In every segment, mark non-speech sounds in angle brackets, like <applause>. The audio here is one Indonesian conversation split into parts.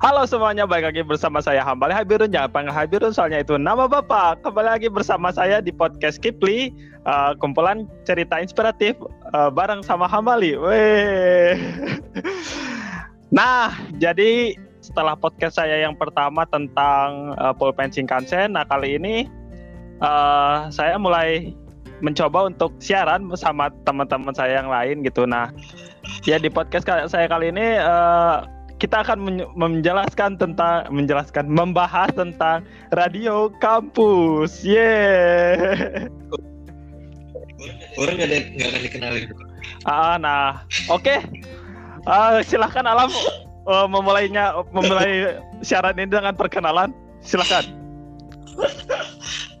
Halo semuanya, balik lagi bersama saya Hambali Habirun. Jangan panggil Habirun soalnya itu nama Bapak. Kembali lagi bersama saya di podcast Kipli, uh, kumpulan cerita inspiratif uh, bareng sama Hambali. Weh. <laughs> nah, jadi setelah podcast saya yang pertama tentang uh, pulpen Shinkansen, nah kali ini uh, saya mulai mencoba untuk siaran bersama teman-teman saya yang lain gitu. Nah, ya di podcast saya kali ini uh, kita akan menjelaskan tentang menjelaskan membahas tentang radio kampus. Yeah. Orang ada nggak akan dikenalin. Ah, nah, oke. Okay. Uh, silahkan Alam uh, memulainya memulai siaran ini dengan perkenalan. Silahkan.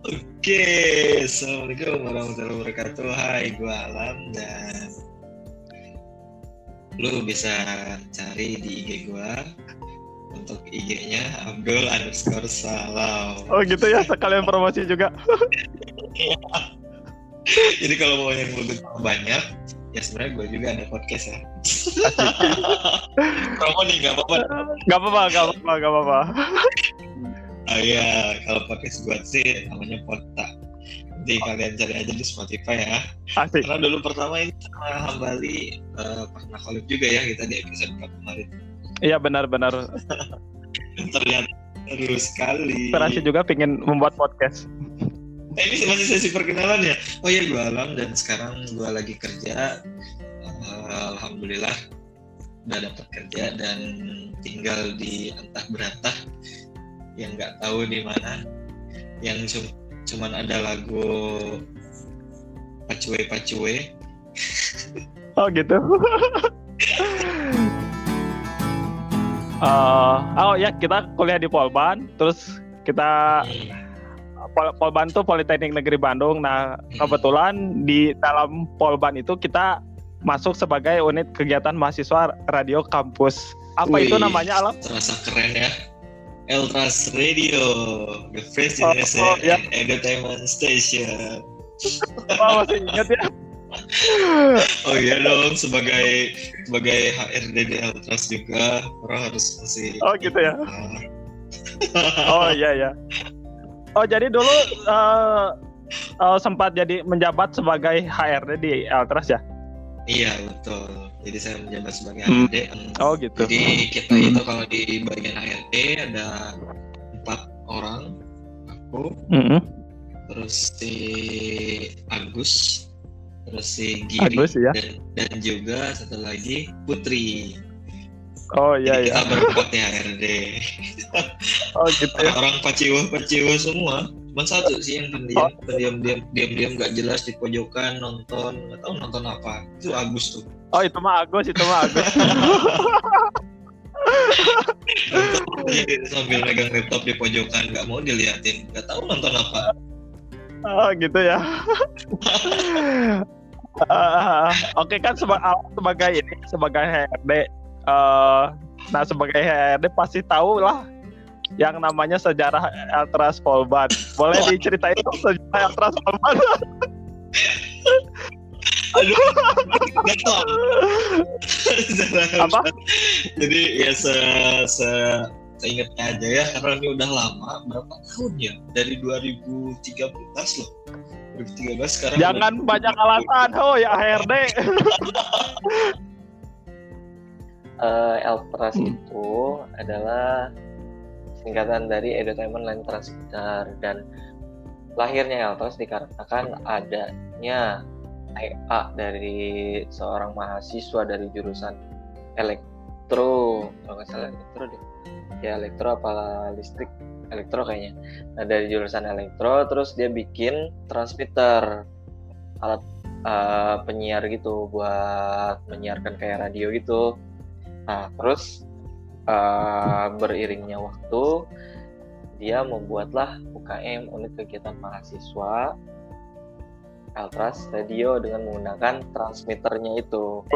Oke, okay. assalamualaikum warahmatullahi wabarakatuh. Hai, gue Alam dan lu bisa cari di IG gua untuk IG-nya Abdul underscore Salam. Oh gitu ya, sekalian promosi juga. <laughs> Jadi kalau mau yang lebih banyak, ya sebenarnya gue juga ada podcast ya. <laughs> Promo nih nggak apa-apa. Nggak apa-apa, nggak apa-apa, nggak apa-apa. Oh iya, kalau podcast gue sih namanya Pota. Nanti kalian cari aja di Spotify ya. Asik. Karena dulu pertama ini Hambali uh, pernah collab juga ya kita di episode kemarin. Iya benar-benar. Ternyata seru sekali. Inspirasi juga pengen membuat podcast. Eh, ini masih sesi perkenalan ya. Oh iya gue Alam dan sekarang gue lagi kerja. Uh, Alhamdulillah udah dapat kerja dan tinggal di entah berantah yang nggak tahu di mana yang cuma cuman ada lagu pacue pacue oh gitu uh, oh ya kita kuliah di Polban terus kita Pol Polban tuh Politeknik Negeri Bandung nah kebetulan di dalam Polban itu kita masuk sebagai unit kegiatan mahasiswa radio kampus apa Wih, itu namanya alam terasa keren ya Eltras Radio, the first generation oh, oh, ya. entertainment station. Oh, masih ingat ya? Oh iya dong, sebagai sebagai HRD di Eltras juga, orang harus masih. Oh gitu ya. oh iya ya. Oh jadi dulu uh, uh, sempat jadi menjabat sebagai HRD di Eltras ya? Iya betul jadi saya menjabat sebagai HRD hmm. oh gitu jadi kita hmm. itu kalau di bagian HRD ada empat orang aku hmm. terus si Agus terus si Giri Agus, ya? dan, dan juga satu lagi Putri Oh iya Jadi iya. Kita berempat di HRD. <laughs> oh gitu ya. Orang paciwa paciwa semua. Cuma satu sih yang pendiam, oh. pendiam diam diam diam nggak jelas di pojokan nonton nggak tahu nonton apa. Itu Agus tuh. Oh itu mah Agus, itu mah Agus. <laughs> Sambil megang laptop di pojokan nggak mau diliatin, nggak tahu nonton apa. Oh gitu ya. uh, <laughs> Oke okay, kan seba sebagai ini sebagai HRD uh, nah sebagai HRD pasti tahu lah yang namanya sejarah Eltras Polban. Boleh diceritain dong sejarah Eltras Polban? <laughs> Aduh, <laughs> Apa? Jadi ya se, se seingatnya aja ya karena ini udah lama berapa tahun ya? Dari 2013 loh. 2013 sekarang jangan banyak alasan oh ya HRD uh, Eltras hmm. itu adalah singkatan dari Entertainment Line Transmitter dan lahirnya Eltras dikarenakan adanya EA dari seorang mahasiswa dari jurusan elektro kalau nggak salah elektro deh ya elektro apa listrik elektro kayaknya nah dari jurusan elektro terus dia bikin transmitter alat uh, penyiar gitu buat menyiarkan kayak radio gitu Nah, terus uh, beriringnya waktu, dia membuatlah UKM unit kegiatan mahasiswa Eltras Radio dengan menggunakan transmitternya itu.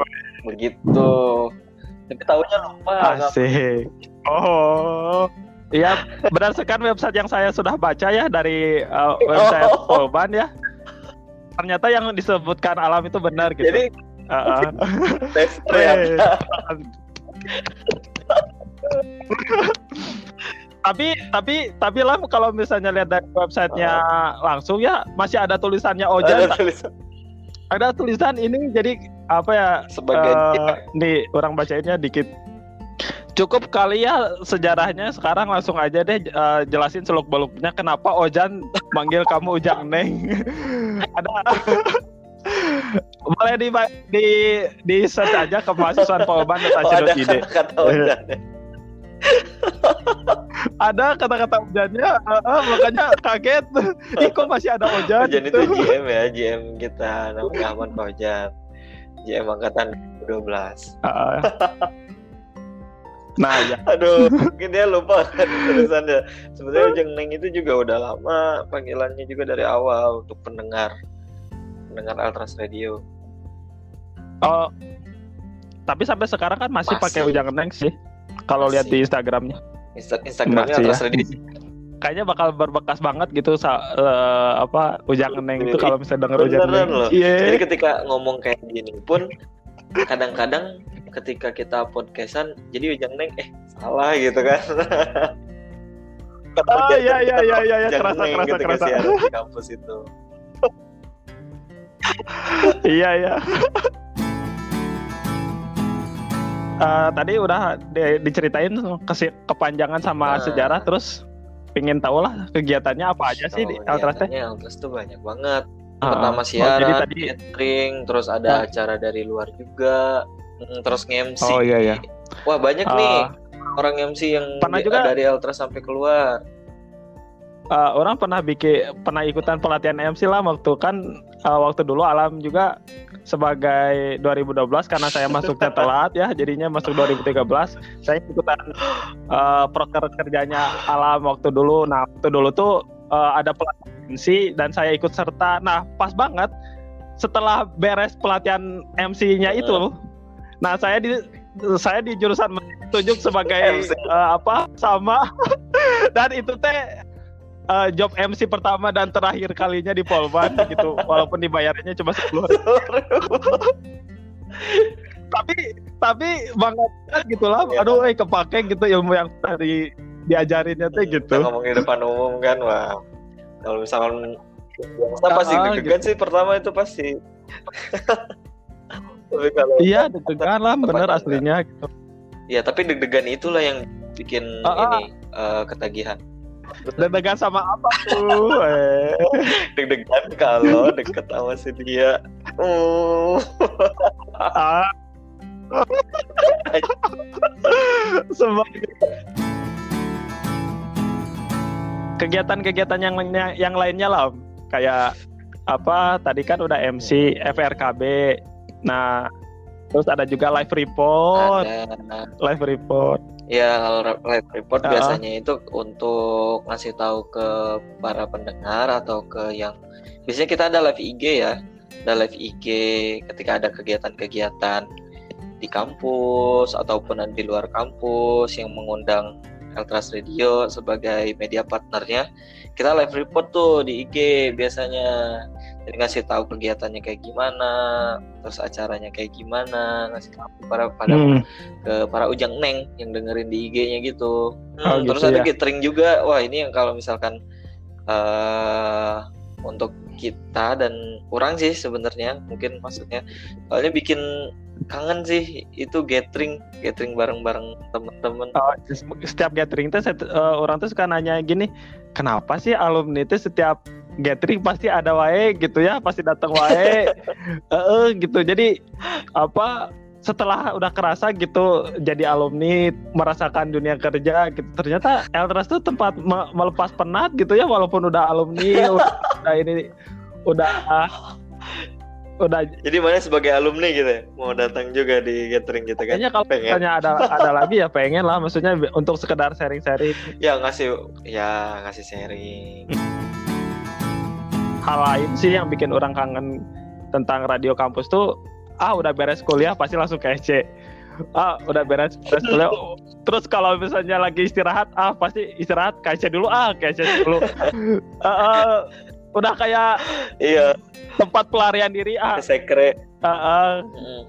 Begitu. Tapi tahunya lupa. Asik. Oh. Iya, berdasarkan website yang saya sudah baca ya dari uh, <laughs> website oh. Polban ya. Ternyata yang disebutkan alam itu benar gitu. Jadi uh, uh. <laughs> <laughs> tapi tapi tapi lah kalau misalnya lihat dari websitenya langsung ya masih ada tulisannya Ojan Ada tulisan ada tulisan ini jadi apa ya sebagai eh, nih orang bacainnya dikit cukup kali ya sejarahnya sekarang langsung aja deh eh, jelasin seluk beluknya kenapa Ojan manggil kamu Ujang Neng. <laughs> Ada. Boleh di di di search aja ke mahasiswa Polban oh, ada ide kata-kata Ojan <laughs> ada kata-kata Ojannya eh, eh, makanya kaget. Ih kok masih ada Ojan Ojan itu GM ya GM kita namanya Ahmad Ojan GM angkatan 12 Ah. Nah ya <laughs> Aduh, mungkin dia lupa kan tulisannya. Sebenarnya Ujang Neng itu juga udah lama panggilannya juga dari awal untuk pendengar pendengar Altras Radio. Oh, tapi sampai sekarang kan masih, Masih. pakai ujang neng sih. Kalau lihat di Instagramnya, Insta Instagramnya Masih ya. Altras Radio. kayaknya bakal berbekas banget gitu sa- eh, apa ujang neng itu kalau misalnya denger ujang neng. loh. Iya. Jadi ketika ngomong kayak gini pun kadang-kadang ketika kita podcastan jadi Ujang Neng eh salah gitu kan. Kata Oh Ujang iya iya iya iya iya, Ujang kerasa Neng kerasa ketika kerasa. di kampus itu. <laughs> Iya iya. Eh, tadi udah di- diceritain kesi- kepanjangan sama Nah. sejarah terus pingin tahu lah kegiatannya apa aja sih di Altras teh? kegiatannya Altras tuh banyak banget. Ah, pertama oh, siaran, jadi tadi catering, terus ada acara dari luar juga, terus nge-MC. Oh iya iya. Wah banyak Ah. nih orang MC yang Pernah di- juga- dari Ultra sampai keluar. Eh, orang pernah bikin pernah ikutan pelatihan MC lah waktu kan eh, waktu dulu alam juga sebagai 2012 karena saya masuknya <laughs> telat ya jadinya masuk 2013 saya ikutan eh, proker kerjanya alam waktu dulu nah waktu dulu tuh eh, ada pelatihan MC dan saya ikut serta nah pas banget setelah beres pelatihan MC-nya itu nah saya di saya di jurusan tunjuk sebagai <laughs> eh, apa sama <laughs> dan itu teh eh, job MC pertama dan terakhir kalinya di Polban gitu walaupun dibayarnya cuma 10 <laughs> tapi tapi banget gitu lah Iya. aduh eh kepake gitu ilmu yang tadi diajarinnya teh Kita gitu ngomong di depan umum kan, wah. Kalau misalkan kita pasti Ah, deg-degan sih pertama itu pasti. Tapi kalau iya deg-degan lah bener aslinya gitu. ya tapi deg-degan itulah yang bikin Ah, ah. ini eh, ketagihan. deg-degan sama apa tuh <laughs> eh. Deg-degan kalau deket sama si dia. Uh. ah. <laughs> Sebagai kegiatan-kegiatan yang lainnya yang lainnya lah kayak apa tadi kan udah MC FRKB nah terus ada juga live report. Ada. Live report. Ya kalau live report Ah. biasanya itu untuk ngasih tahu ke para pendengar atau ke yang biasanya kita ada live IG ya, ada live IG ketika ada kegiatan-kegiatan di kampus ataupun di luar kampus yang mengundang Eltras Radio sebagai media partnernya, kita live report tuh di IG biasanya. Jadi ngasih tahu kegiatannya kayak gimana, terus acaranya kayak gimana, ngasih tahu para pada Hmm. ke para ujang neng yang dengerin di IG-nya gitu. Oh, Hmm, gitu terus ada ya. catering juga. Wah ini yang kalau misalkan eh untuk kita dan kurang sih sebenarnya mungkin maksudnya soalnya bikin kangen sih itu gathering gathering bareng-bareng teman-teman. Oh, setiap gathering tuh eh, orang tuh suka nanya gini kenapa sih alumni itu setiap gathering pasti ada wae gitu ya pasti datang wae <laughs> Eh, gitu jadi apa setelah udah kerasa gitu jadi alumni merasakan dunia kerja gitu ternyata Eltras tuh tempat me- melepas penat gitu ya walaupun udah alumni udah, <laughs> udah ini udah udah Jadi mana sebagai alumni gitu ya mau datang juga di gathering gitu kan? kayaknya kalau Pengen. misalnya ada ada <laughs> lagi ya pengen lah maksudnya untuk sekedar sharing-sharing Ya ngasih ya ngasih sharing. Hal lain sih yang bikin orang kangen tentang radio kampus tuh ah udah beres kuliah pasti langsung ke SC ah udah beres beres kuliah terus kalau misalnya lagi istirahat ah pasti istirahat ke SC dulu ah ke SC dulu <laughs> Ah, ah, udah kayak Iya, tempat pelarian diri ah sekre. ah, ah. Mm.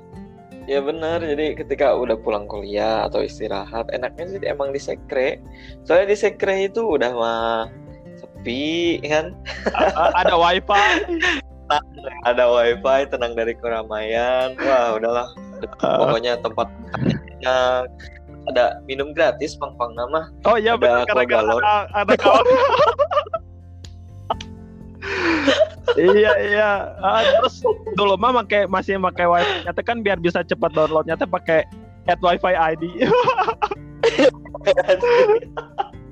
Ya benar, jadi ketika udah pulang kuliah atau istirahat, enaknya sih emang di sekre. Soalnya di sekre itu udah mah sepi kan, ada wifi. Ada wifi, tenang dari keramaian. Wah udahlah, Uh, pokoknya tempat banyak. Ada minum gratis, pang-pang nama. oh iya ada benar gara-gara galon. ada, ada kawan. Iya iya. Ah, terus dulu mah make, masih pakai wifi. Nyata kan biar bisa cepat downloadnya teh pakai add wifi ID <laughs>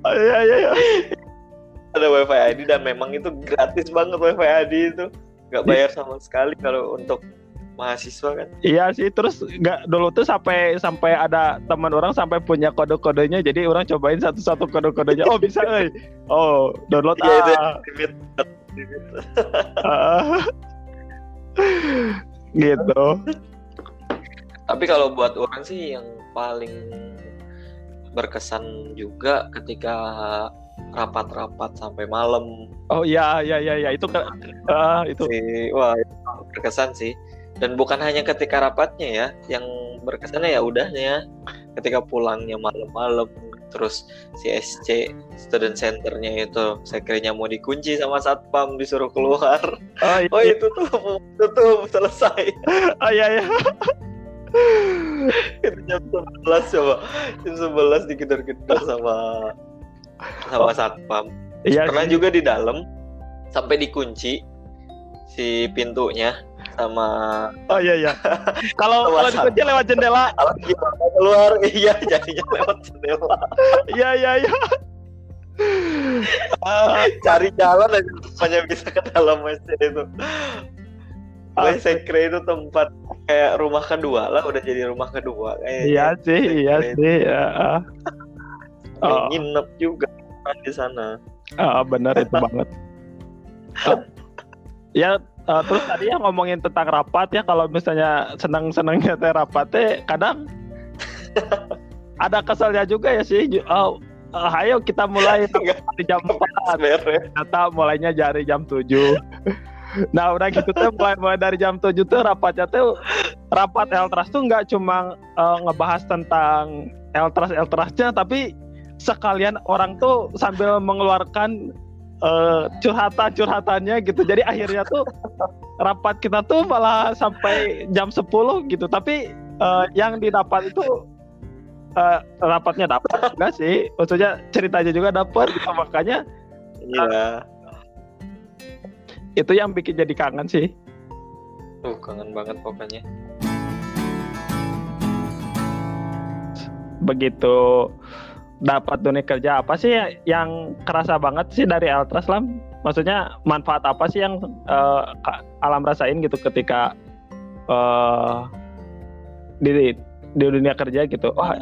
iya iya iya ada wifi ID dan memang itu gratis banget wifi ID itu, nggak bayar sama sekali kalau untuk mahasiswa kan. Iya sih, terus nggak dulu tuh sampai sampai ada teman orang sampai punya kode-kodenya, jadi orang cobain satu-satu kode-kodenya. Oh bisa, eh. Oh download Iya itu ah. limit. limit. <laughs> Gitu. Tapi kalau buat orang sih yang paling berkesan juga ketika rapat-rapat sampai malam. Oh iya iya iya iya. Itu kan ah, itu. sih wah itu berkesan sih. Dan bukan hanya ketika rapatnya ya yang berkesannya ya udahnya. Ketika pulangnya malam-malam terus si SC student centernya itu sekrenya mau dikunci sama satpam disuruh keluar. Oh iya, oh itu tuh tutup selesai. Oh, iya, iya. itu jam 11 coba. Jam 11 digedor-gedor sama sama satpam Iya pernah sih. juga di dalam sampai dikunci si pintunya sama Oh iya iya. <laughs> Kalau kalau dikunci lewat jendela. gimana keluar <laughs> iya jadinya lewat jendela Iya iya iya. Ah, cari jalan aja supaya bisa ke dalam WC itu WC Sekre itu tempat kayak rumah kedua lah udah jadi rumah kedua kayak iya sih, iya sih. ya. Oh. nginep juga kan di sana Ah, benar itu banget. Ah, ya ah, terus tadi yang ngomongin tentang rapat ya kalau misalnya senang-senangnya teh rapat teh kadang <laughs> ada keselnya juga ya sih. Oh, ah, ayo kita mulai <laughs> di jam 4 beres ternyata mulainya dari jam 7 <laughs> Nah udah gitu tuh mulai, mulai dari jam 7 tuh rapatnya tuh rapat Eltras tuh nggak cuma eh, ngebahas tentang Eltras Eltrasnya tapi sekalian orang tuh sambil mengeluarkan eh, curhatan-curhatannya gitu. Jadi akhirnya tuh rapat kita tuh malah sampai jam 10 gitu. Tapi eh, yang didapat itu eh, rapatnya dapat enggak sih? Maksudnya ceritanya juga dapat gitu. Makanya iya itu yang bikin jadi kangen sih. tuh kangen banget pokoknya begitu dapat dunia kerja apa sih yang kerasa banget sih dari Eltras Lam? Maksudnya manfaat apa sih yang Kak Alam rasain gitu ketika eh di di dunia kerja gitu? Wah,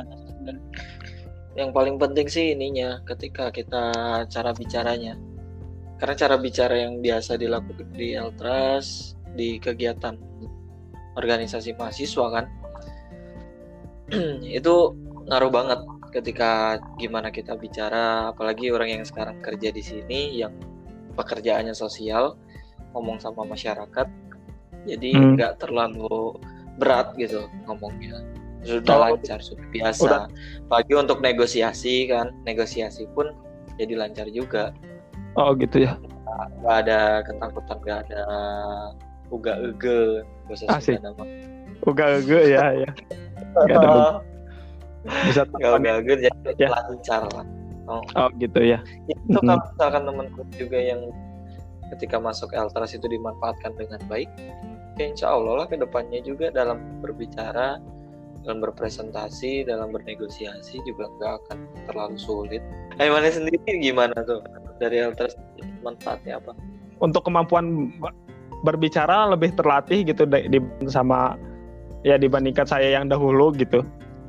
yang paling penting sih ininya ketika kita cara bicaranya karena cara bicara yang biasa dilakukan di Eltras di kegiatan organisasi mahasiswa kan <clears throat> itu ngaruh banget ketika gimana kita bicara apalagi orang yang sekarang kerja di sini yang pekerjaannya sosial ngomong sama masyarakat jadi Hmm. nggak terlalu berat gitu ngomongnya sudah Oh, lancar sudah biasa udah. apalagi untuk negosiasi kan negosiasi pun jadi lancar juga oh gitu ya. nggak ada ketakutan nggak ada uga ege bahasa. Sunda nama Uga uga ya ya. Nggak ada <laughs> Bisa uga ege jadi Ya. lancar lah Oh gitu ya. itu Mm. kalau misalkan temanku juga yang ketika masuk Eltras itu dimanfaatkan dengan baik ya insya Allah lah ke depannya juga dalam berbicara dalam berpresentasi dalam bernegosiasi juga nggak akan terlalu sulit Aimannya sendiri gimana tuh dari Eltras manfaatnya apa Untuk kemampuan berbicara lebih terlatih gitu di- sama ya dibandingkan saya yang dahulu gitu.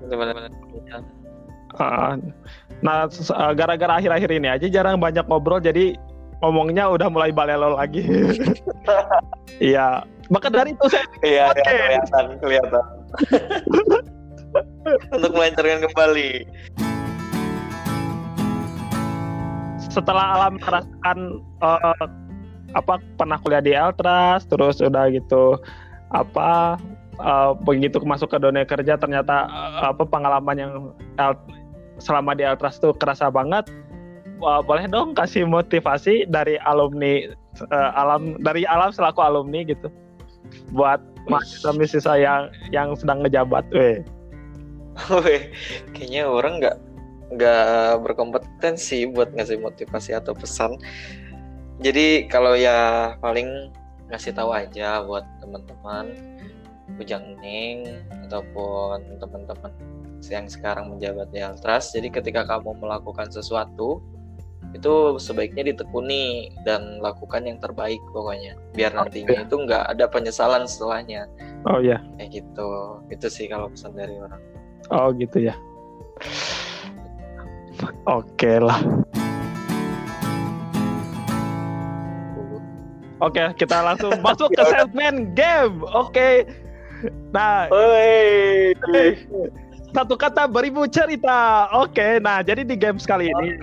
Gimana- Ah, nah ah, gara-gara akhir-akhir ini aja jarang banyak ngobrol jadi ngomongnya udah mulai balelo lagi. <laughs> Iya, maka dari itu saya <laughs> Iya, ya, kelihatan, kelihatan. <laughs> Untuk melancarkan kembali. setelah alam merasakan eh, apa pernah kuliah di Eltras terus udah gitu apa uh, begitu masuk ke dunia kerja ternyata uh, apa pengalaman yang El, selama di Eltras tuh kerasa banget. Uh, boleh dong kasih motivasi dari alumni uh, alam dari alam selaku alumni gitu buat mahasiswa-mahasiswa yang yang sedang ngejabat. Weh, kayaknya orang nggak nggak berkompetensi buat ngasih motivasi atau pesan. Jadi kalau ya paling ngasih tahu aja buat teman-teman Bujang Ning ataupun teman-teman yang sekarang menjabat di Altras. Jadi ketika kamu melakukan sesuatu itu sebaiknya ditekuni dan lakukan yang terbaik pokoknya. Biar nantinya itu nggak ada penyesalan setelahnya. Oh ya kayak gitu. Itu sih kalau pesan dari orang. Oh gitu ya. Oke lah. Oke, kita langsung masuk ke <laughs> segmen game. Oke. Nah, Oi. satu kata beribu cerita. Oke, nah jadi di game sekali ini,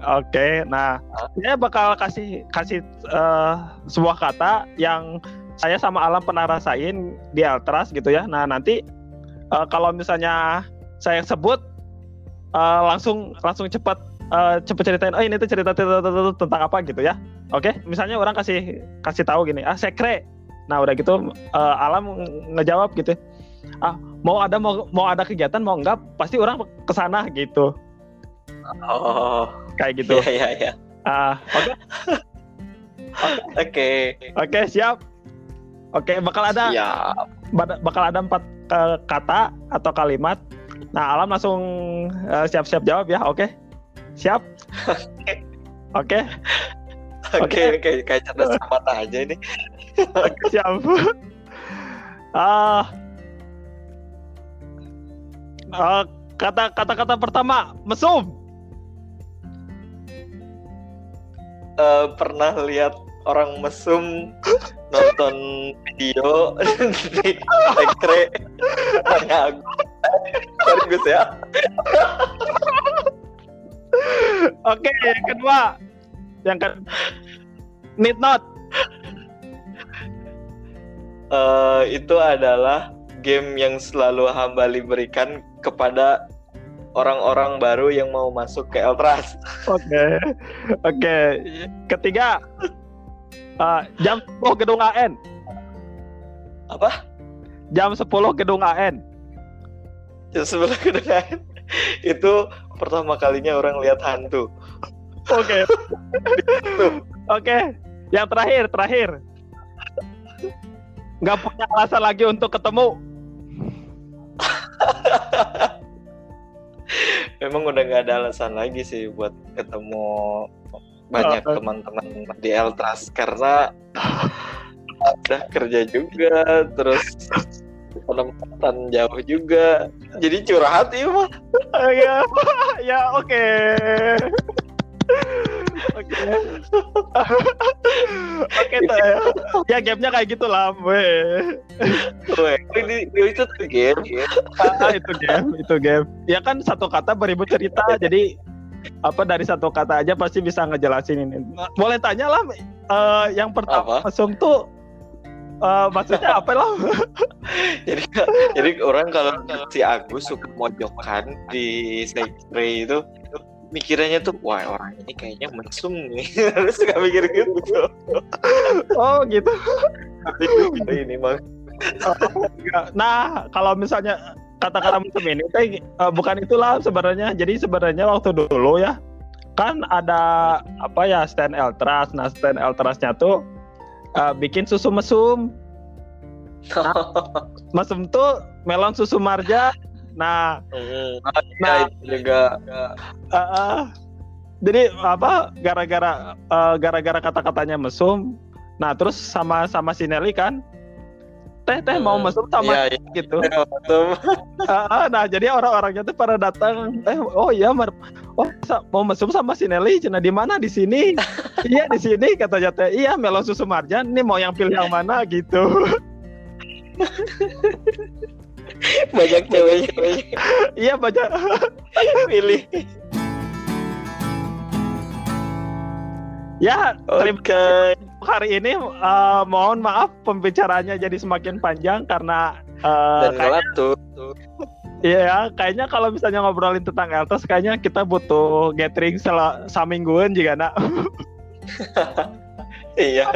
Oke, nah saya bakal kasih kasih uh, sebuah kata yang saya sama Alam pernah rasain di Altras gitu ya. Nah nanti uh, kalau misalnya saya sebut uh, langsung langsung cepat uh, cepat ceritain. Oh ini tuh cerita, cerita, cerita, cerita tentang apa gitu ya. Oke, misalnya orang kasih kasih tahu gini, ah sekre. Nah udah gitu uh, Alam ngejawab gitu. Ah mau ada mau mau ada kegiatan mau enggak pasti orang ke sana gitu. Oh, kayak gitu. Iya, iya, iya. Ah, oke. <laughs> Oke. Oke, siap. Oke, bakal ada Ya. bad- bakal ada empat eh, kata atau kalimat. Nah, Alam langsung eh, siap-siap jawab ya. Oke. Siap? <laughs> Oke. Oke, oke, kayak cerdas <laughs> mata aja ini. Siap. Ah. Ah, kata kata kata pertama, mesum. Eh, pernah lihat orang mesum nonton video di ekre tanya aku Serius ya Oke, kedua. Yang ke need not. Eh, itu adalah game yang selalu hamba berikan kepada orang-orang baru yang mau masuk ke Eltras. Oke. Oke. Ketiga. ah, jam 10 gedung AN. Apa? Jam 10 gedung AN. Yang sebelah kedengaran itu pertama kalinya orang lihat hantu. Oke. Oke. Yang terakhir, terakhir. Nggak punya alasan lagi untuk ketemu. Memang udah nggak ada alasan lagi sih buat ketemu banyak Oh. teman-teman di Eltras karena udah kerja juga, terus penempatan jauh juga, jadi curhat ya mah. Ah, Ya, <laughs> ya oke. Oke. Oke, tuh ya. Ya gamenya kayak gitu lah, weh. Weh, ini itu tuh game. Ah, itu game, itu game. Ya kan satu kata beribu cerita, jadi apa dari satu kata aja pasti bisa ngejelasin ini. Boleh tanya lah, eh, yang pertama Apa? mesum tuh eh, maksudnya apa lah? <laughs> jadi jadi orang kalau si Agus suka mojokan di Sekre itu mikirnya tuh wah orang ini kayaknya mesum nih <laughs> terus suka mikir gitu Oh gitu. ini Enggak. Nah, kalau misalnya kata-kata macam ini, teh eh, bukan itulah sebenarnya. Jadi sebenarnya waktu dulu ya, kan ada apa ya stand Eltras. Nah, stand Eltrasnya tuh eh, bikin susu mesum. <laughs> Mesum tuh melon susu marja. Nah, Hmm, Nah. nah itu juga eh, eh, jadi apa? Gara-gara eh, gara-gara kata-katanya mesum. Nah, terus sama sama si Nelly kan, teh teh mau Hmm, mesum sama iya, iya. gitu. Betul. <laughs> Ah, nah jadi orang-orangnya tuh pada datang eh oh iya mer oh mau mesum sama si Nelly cina di mana di sini <laughs> iya di sini katanya teh iya melon susu marjan nih mau yang pilih yang mana gitu <laughs> <laughs> banyak cewek iya baca pilih ya terima oke hari ini eh, mohon maaf pembicaranya jadi semakin panjang karena Uh, Dan gelap tuh. tuh. Iya, kayaknya kalau misalnya ngobrolin tentang Eltos, kayaknya kita butuh gathering sel samingguan juga nak. <laughs> iya,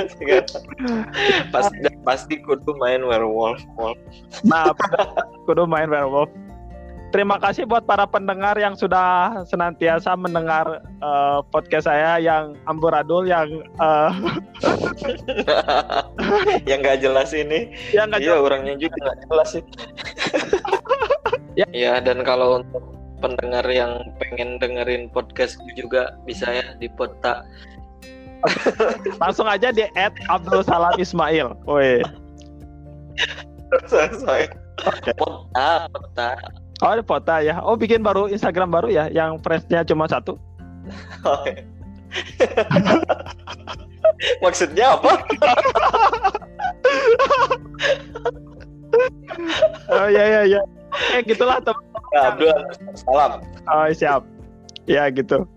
<laughs> pasti pasti kudu main werewolf. Wolf. Nah, kudu main werewolf. Terima kasih buat para pendengar yang sudah senantiasa mendengar uh, podcast saya yang amburadul yang uh, <laughs> yang nggak jelas ini. Yang gak iya, jelas. orangnya juga nggak jelas sih. <laughs> ya. ya, dan kalau untuk pendengar yang pengen dengerin podcast juga bisa ya di pota. <laughs> Langsung aja di add Abdul Salam Ismail. Woi. Pota, pota. Oh, ada foto ya. Oh, bikin baru Instagram baru ya, yang freshnya cuma satu. <laughs> <laughs> Oh, iya. Maksudnya apa? oh ya ya ya. Eh gitulah teman. Abdul salam. Oh siap. Ya gitu.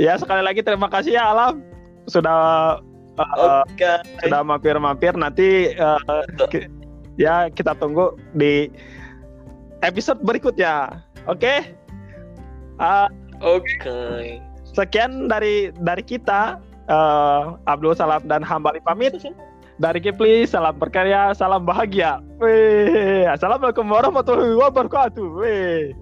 Ya sekali lagi terima kasih ya Alam sudah uh, okay. sudah mampir-mampir nanti uh, ki ya kita tunggu di episode berikutnya. Oke? Okay? Uh, Oke. Okay. Sekian dari dari kita uh, Abdul Salam dan Hambali pamit. Dari Kipli, salam berkarya, salam bahagia. Wih, Assalamualaikum warahmatullahi wabarakatuh. Wih.